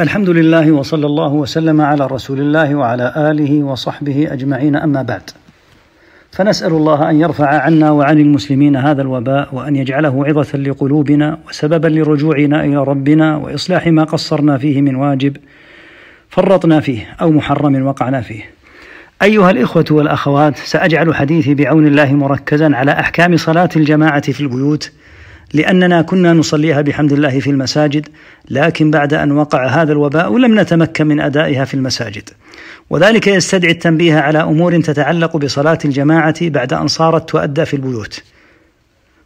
الحمد لله وصلى الله وسلم على رسول الله وعلى آله وصحبه أجمعين أما بعد فنسأل الله أن يرفع عنا وعن المسلمين هذا الوباء وأن يجعله عظة لقلوبنا وسببا لرجوعنا إلى ربنا وإصلاح ما قصرنا فيه من واجب فرطنا فيه أو محرم وقعنا فيه. أيها الإخوة والأخوات سأجعل حديثي بعون الله مركزا على أحكام صلاة الجماعة في البيوت لأننا كنا نصليها بحمد الله في المساجد لكن بعد أن وقع هذا الوباء لم نتمكن من أدائها في المساجد. وذلك يستدعي التنبيه على أمور تتعلق بصلاة الجماعة بعد أن صارت تؤدى في البيوت.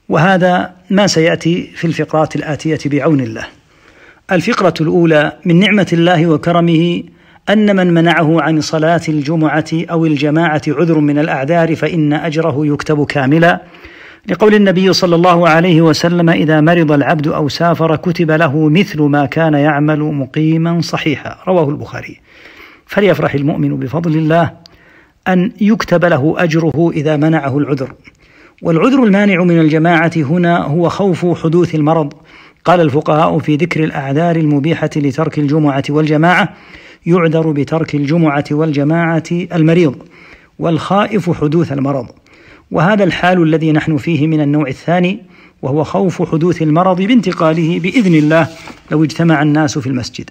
وهذا ما سيأتي في الفقرات الآتية بعون الله. الفقرة الأولى من نعمة الله وكرمه أن من منعه عن صلاة الجمعة أو الجماعة عذر من الأعذار فإن أجره يكتب كاملا. لقول النبي صلى الله عليه وسلم إذا مرض العبد أو سافر كتب له مثل ما كان يعمل مقيما صحيحا. رواه البخاري. فليفرح المؤمن بفضل الله أن يكتب له أجره إذا منعه العذر. والعذر المانع من الجماعة هنا هو خوف حدوث المرض. قال الفقهاء في ذكر الأعذار المبيحة لترك الجمعة والجماعة يعذر بترك الجمعة والجماعة المريض والخائف حدوث المرض. وهذا الحال الذي نحن فيه من النوع الثاني وهو خوف حدوث المرض بانتقاله بإذن الله لو اجتمع الناس في المسجد.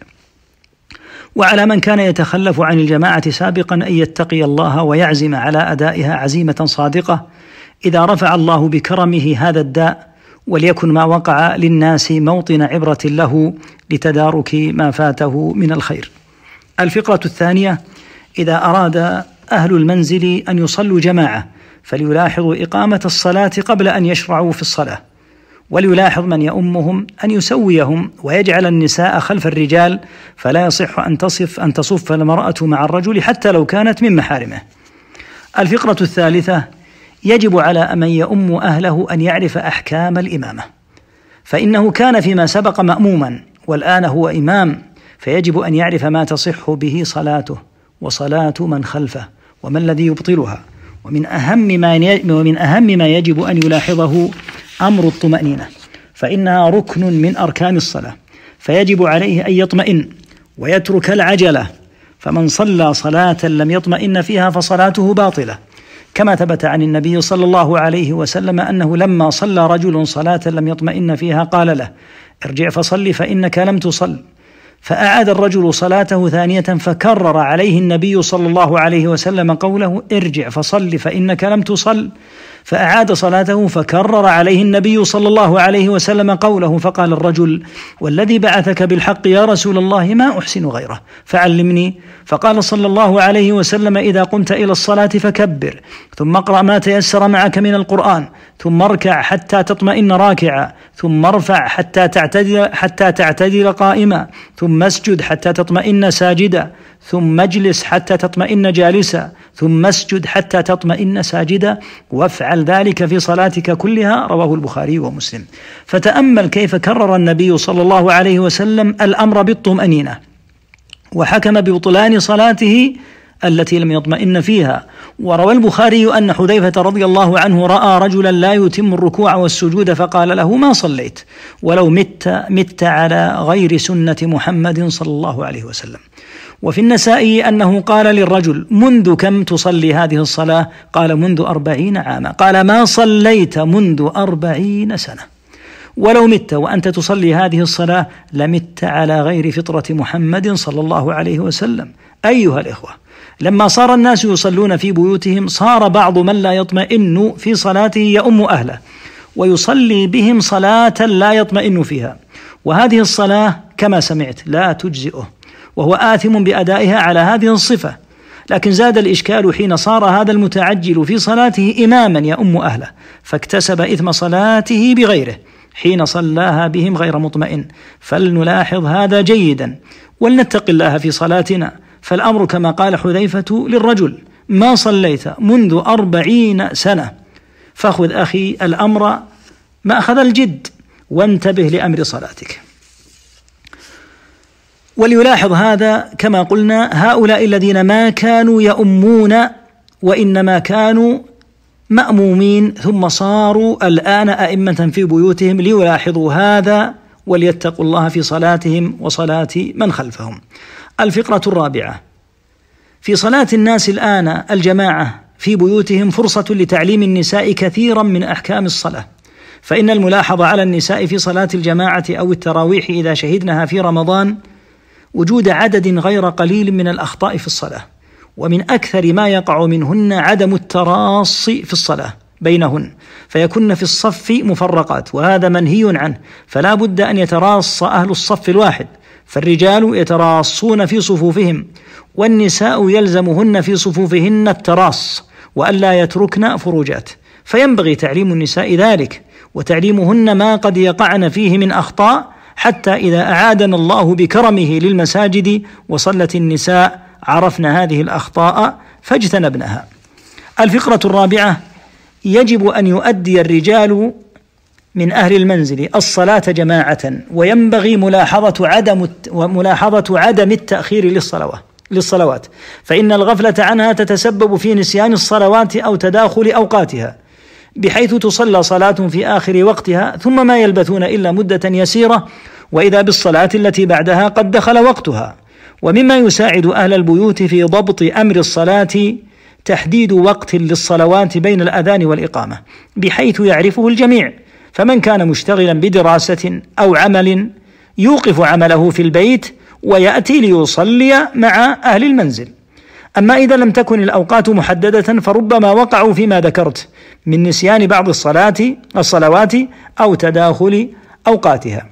وعلى من كان يتخلف عن الجماعة سابقا أن يتقي الله ويعزم على أدائها عزيمة صادقة إذا رفع الله بكرمه هذا الداء وليكن ما وقع للناس موطن عبرة له لتدارك ما فاته من الخير. الفقرة الثانية إذا أراد أهل المنزل أن يصلوا جماعة فليلاحظوا إقامة الصلاة قبل أن يشرعوا في الصلاة. وليلاحظ من يؤمهم أن يسويهم ويجعل النساء خلف الرجال فلا يصح أن تصف أن تصف المرأة مع الرجل حتى لو كانت من محارمه. الفقرة الثالثة يجب على من يؤم أهله أن يعرف أحكام الإمامة. فإنه كان فيما سبق مأموما والآن هو إمام فيجب أن يعرف ما تصح به صلاته وصلاة من خلفه وما الذي يبطلها. ومن أهم ما ومن أهم ما يجب أن يلاحظه أمر الطمأنينة فإنها ركن من أركان الصلاة فيجب عليه أن يطمئن ويترك العجلة فمن صلى صلاة لم يطمئن فيها فصلاته باطلة كما ثبت عن النبي صلى الله عليه وسلم أنه لما صلى رجل صلاة لم يطمئن فيها قال له ارجع فصل فإنك لم تصل. فأعاد الرجل صلاته ثانية فكرر عليه النبي صلى الله عليه وسلم قوله ارجع فصل فإنك لم تصل. فأعاد صلاته فكرر عليه النبي صلى الله عليه وسلم قوله فقال الرجل والذي بعثك بالحق يا رسول الله ما أحسن غيره؟ فعلمني. فقال صلى الله عليه وسلم إذا قمت إلى الصلاة فكبر ثم اقرأ ما تيسر معك من القرآن ثم اركع حتى تطمئن راكعا. ثم ارفع حتى تعتدل حتى تعتدل قائما. ثم اسجد حتى تطمئن ساجدا. ثم اجلس حتى تطمئن جالسا. ثم اسجد حتى تطمئن ساجدا. وافعل ذلك في صلاتك كلها رواه البخاري ومسلم. فتأمل كيف كرر النبي صلى الله عليه وسلم الأمر بالطمأنينة. وحكم ببطلان صلاته التي لم يطمئن فيها. وروى البخاري أن حذيفة رضي الله عنه رأى رجلا لا يتم الركوع والسجود فقال له ما صليت؟ ولو مت مت على غير سنة محمد صلى الله عليه وسلم. وفي النسائي أنه قال للرجل منذ كم تصلي هذه الصلاة؟ قال منذ أربعين عاما. قال ما صليت منذ أربعين سنة. ولو مت وأنت تصلي هذه الصلاة لمت على غير فطرة محمد صلى الله عليه وسلم. أيها الإخوة لما صار الناس يصلون في بيوتهم صار بعض من لا يطمئن في صلاته يؤم أهله ويصلي بهم صلاة لا يطمئن فيها. وهذه الصلاة كما سمعت لا تجزئه وهو آثم بأدائها على هذه الصفة. لكن زاد الإشكال حين صار هذا المتعجل في صلاته إماما يؤم أهله فاكتسب إثم صلاته بغيره حين صلاها بهم غير مطمئن. فلنلاحظ هذا جيدا ولنتق الله في صلاتنا. فالأمر كما قال حذيفة للرجل ما صليت منذ أربعين سنة فخذ أخي الأمر مأخذ الجد وانتبه لأمر صلاتك وليلاحظ هذا كما قلنا هؤلاء الذين ما كانوا يؤمون وإنما كانوا مأمومين ثم صاروا الآن أئمة في بيوتهم ليلاحظوا هذا وليتقوا الله في صلاتهم وصلاة من خلفهم. الفقرة الرابعة في صلاة الناس الآن الجماعة في بيوتهم فرصة لتعليم النساء كثيرا من أحكام الصلاة. فإن الملاحظة على النساء في صلاة الجماعة أو التراويح إذا شهدناها في رمضان وجود عدد غير قليل من الأخطاء في الصلاة. ومن أكثر ما يقع منهن عدم التراص في الصلاة بينهن فيكن في الصف مفرقات وهذا منهي عنه فلا بد أن يتراص أهل الصف الواحد فالرجال يتراصون في صفوفهم والنساء يلزمهن في صفوفهن التراص والا يتركن فروجات فينبغي تعليم النساء ذلك وتعليمهن ما قد يقعن فيه من أخطاء حتى إذا أعادنا الله بكرمه للمساجد وصلت النساء عرفنا هذه الأخطاء فاجتنبناها. الفقرة الرابعة يجب أن يؤدي الرجال من أهل المنزل الصلاة جماعة وينبغي ملاحظة عدم ملاحظه عدم التأخير للصلوات للصلوات. فإن الغفلة عنها تتسبب في نسيان الصلوات أو تداخل أوقاتها بحيث تصلى صلاة في آخر وقتها ثم ما يلبثون إلا مدة يسيرة وإذا بالصلاة التي بعدها قد دخل وقتها. ومما يساعد أهل البيوت في ضبط أمر الصلاة تحديد وقت للصلوات بين الأذان والإقامة بحيث يعرفه الجميع. فمن كان مشتغلا بدراسة أو عمل يوقف عمله في البيت ويأتي ليصلي مع أهل المنزل. أما إذا لم تكن الأوقات محددة فربما وقعوا فيما ذكرت من نسيان بعض الصلاة الصلوات أو تداخل أوقاتها.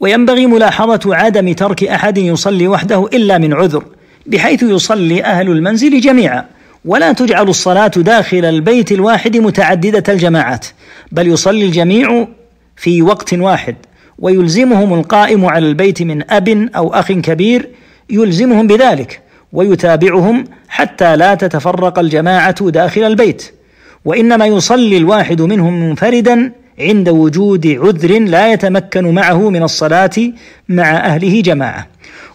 وينبغي ملاحظة عدم ترك أحد يصلي وحده إلا من عذر بحيث يصلي أهل المنزل جميعا. ولا تجعل الصلاة داخل البيت الواحد متعددة الجماعات بل يصلي الجميع في وقت واحد ويلزمهم القائم على البيت من أب أو أخ كبير يلزمهم بذلك ويتابعهم حتى لا تتفرق الجماعة داخل البيت. وإنما يصلي الواحد منهم منفردا عند وجود عذر لا يتمكن معه من الصلاة مع أهله جماعة.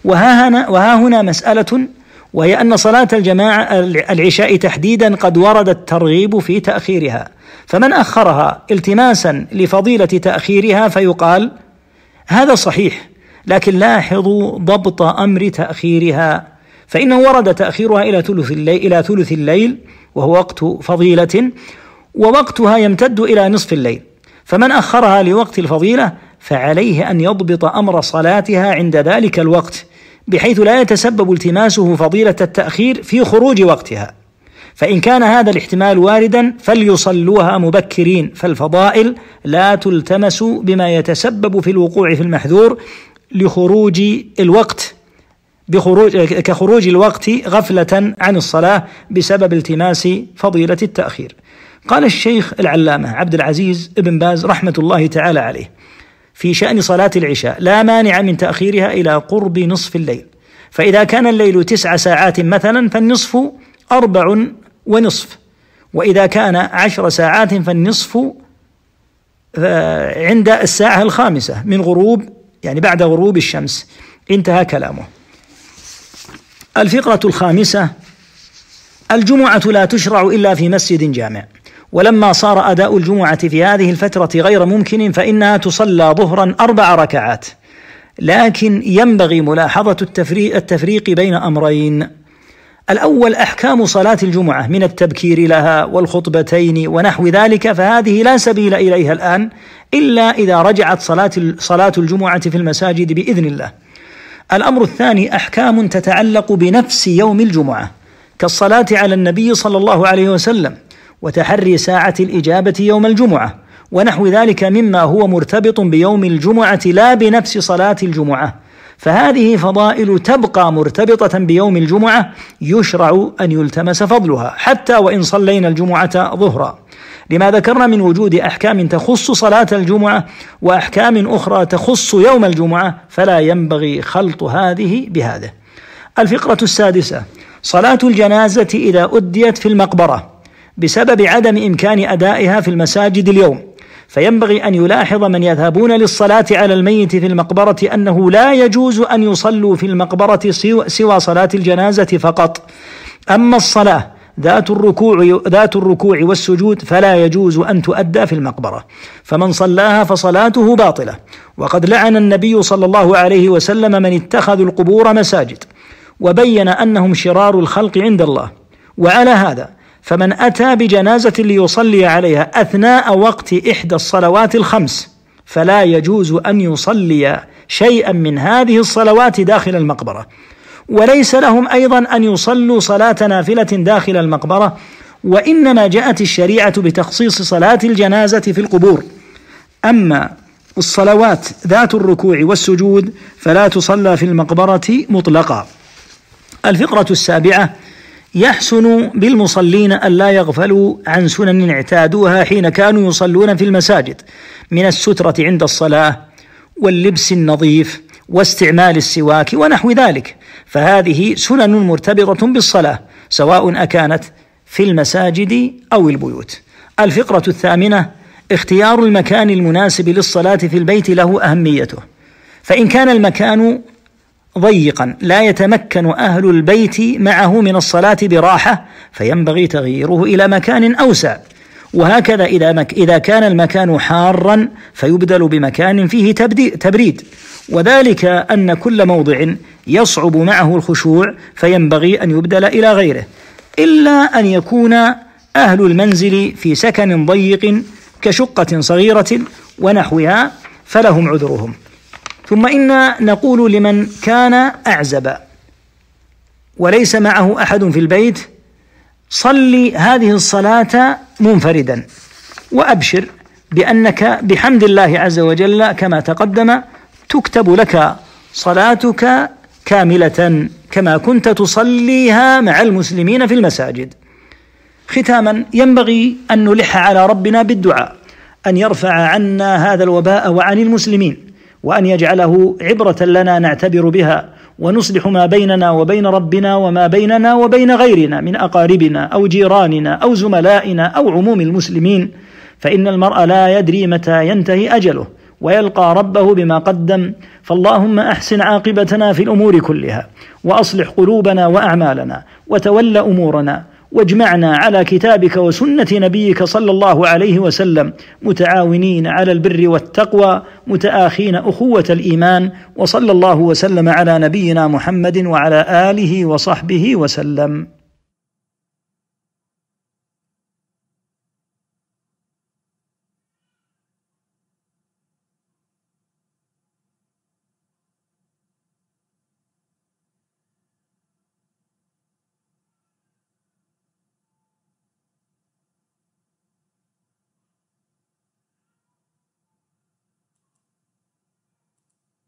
وها هنا, وها هنا مسألة وهي أن صلاة الجماعة العشاء تحديدا قد ورد الترغيب في تأخيرها فمن أخرها التماسا لفضيلة تأخيرها فيقال هذا صحيح لكن لاحظوا ضبط أمر تأخيرها فانه ورد تأخيرها إلى ثلث الليل إلى ثلث الليل وهو وقت فضيلة ووقتها يمتد إلى نصف الليل فمن أخرها لوقت الفضيلة فعليه أن يضبط أمر صلاتها عند ذلك الوقت بحيث لا يتسبب التماسه فضيلة التأخير في خروج وقتها فإن كان هذا الاحتمال واردا فليصلوها مبكرين فالفضائل لا تلتمس بما يتسبب في الوقوع في المحذور لخروج الوقت بخروج كخروج الوقت غفلة عن الصلاة بسبب التماس فضيلة التأخير. قال الشيخ العلامة عبد العزيز ابن باز رحمة الله تعالى عليه في شأن صلاة العشاء لا مانع من تأخيرها إلى قرب نصف الليل. فإذا كان الليل تسع ساعات مثلا فالنصف أربع ونصف. وإذا كان عشر ساعات فالنصف آه، عند الساعة الخامسة من غروب يعني بعد غروب الشمس. انتهى كلامه. الفقرة الخامسة الجمعة لا تشرع إلا في مسجد جامع. ولما صار أداء الجمعة في هذه الفترة غير ممكن فإنها تصلى ظهرا أربع ركعات. لكن ينبغي ملاحظة التفريق بين أمرين. الأول أحكام صلاة الجمعة من التبكير لها والخطبتين ونحو ذلك فهذه لا سبيل إليها الآن إلا إذا رجعت صلاة صلاة الجمعة في المساجد بإذن الله. الأمر الثاني أحكام تتعلق بنفس يوم الجمعة كالصلاة على النبي صلى الله عليه وسلم. وتحري ساعة الإجابة يوم الجمعة ونحو ذلك مما هو مرتبط بيوم الجمعة لا بنفس صلاة الجمعة. فهذه فضائل تبقى مرتبطة بيوم الجمعة يشرع أن يلتمس فضلها حتى وإن صلينا الجمعة ظهرا. لما ذكرنا من وجود أحكام تخص صلاة الجمعة وأحكام أخرى تخص يوم الجمعة فلا ينبغي خلط هذه بهذا. الفقرة السادسة صلاة الجنازة إذا أديت في المقبرة. بسبب عدم إمكان أدائها في المساجد اليوم. فينبغي أن يلاحظ من يذهبون للصلاة على الميت في المقبرة أنه لا يجوز أن يصلوا في المقبرة سوى صلاة الجنازة فقط. أما الصلاة ذات الركوع ذات الركوع والسجود فلا يجوز أن تؤدى في المقبرة. فمن صلاها فصلاته باطلة. وقد لعن النبي صلى الله عليه وسلم من اتخذوا القبور مساجد. وبين أنهم شرار الخلق عند الله. وعلى هذا فمن أتى بجنازة ليصلي عليها أثناء وقت إحدى الصلوات الخمس فلا يجوز أن يصلي شيئا من هذه الصلوات داخل المقبرة. وليس لهم أيضا أن يصلوا صلاة نافلة داخل المقبرة وإنما جاءت الشريعة بتخصيص صلاة الجنازة في القبور. أما الصلوات ذات الركوع والسجود فلا تصلى في المقبرة مطلقا. الفقرة السابعة يحسن بالمصلين الا يغفلوا عن سنن اعتادوها حين كانوا يصلون في المساجد من السترة عند الصلاة واللبس النظيف واستعمال السواك ونحو ذلك. فهذه سنن مرتبطة بالصلاة سواء أكانت في المساجد أو البيوت. الفقرة الثامنة اختيار المكان المناسب للصلاة في البيت له أهميته. فإن كان المكان ضيقا. لا يتمكن أهل البيت معه من الصلاة براحة فينبغي تغييره إلى مكان أوسع. وهكذا إذا مك إذا كان المكان حارا فيبدل بمكان فيه تبريد. وذلك أن كل موضع يصعب معه الخشوع فينبغي أن يبدل إلى غيره. إلا أن يكون أهل المنزل في سكن ضيق كشقة صغيرة ونحوها فلهم عذرهم. ثم إنا نقول لمن كان أعزب وليس معه أحد في البيت صلي هذه الصلاة منفردا وأبشر بأنك بحمد الله عز وجل كما تقدم تكتب لك صلاتك كاملة كما كنت تصليها مع المسلمين في المساجد. ختاما ينبغي أن نلح على ربنا بالدعاء أن يرفع عنا هذا الوباء وعن المسلمين. وأن يجعله عبرة لنا نعتبر بها ونصلح ما بيننا وبين ربنا وما بيننا وبين غيرنا من أقاربنا أو جيراننا أو زملائنا أو عموم المسلمين. فإن المرء لا يدري متى ينتهي أجله ويلقى ربه بما قدم. فاللهم أحسن عاقبتنا في الأمور كلها وأصلح قلوبنا وأعمالنا وتول أمورنا واجمعنا على كتابك وسنة نبيك صلى الله عليه وسلم متعاونين على البر والتقوى متآخين أخوة الإيمان وصلى الله وسلم على نبينا محمد وعلى آله وصحبه وسلم.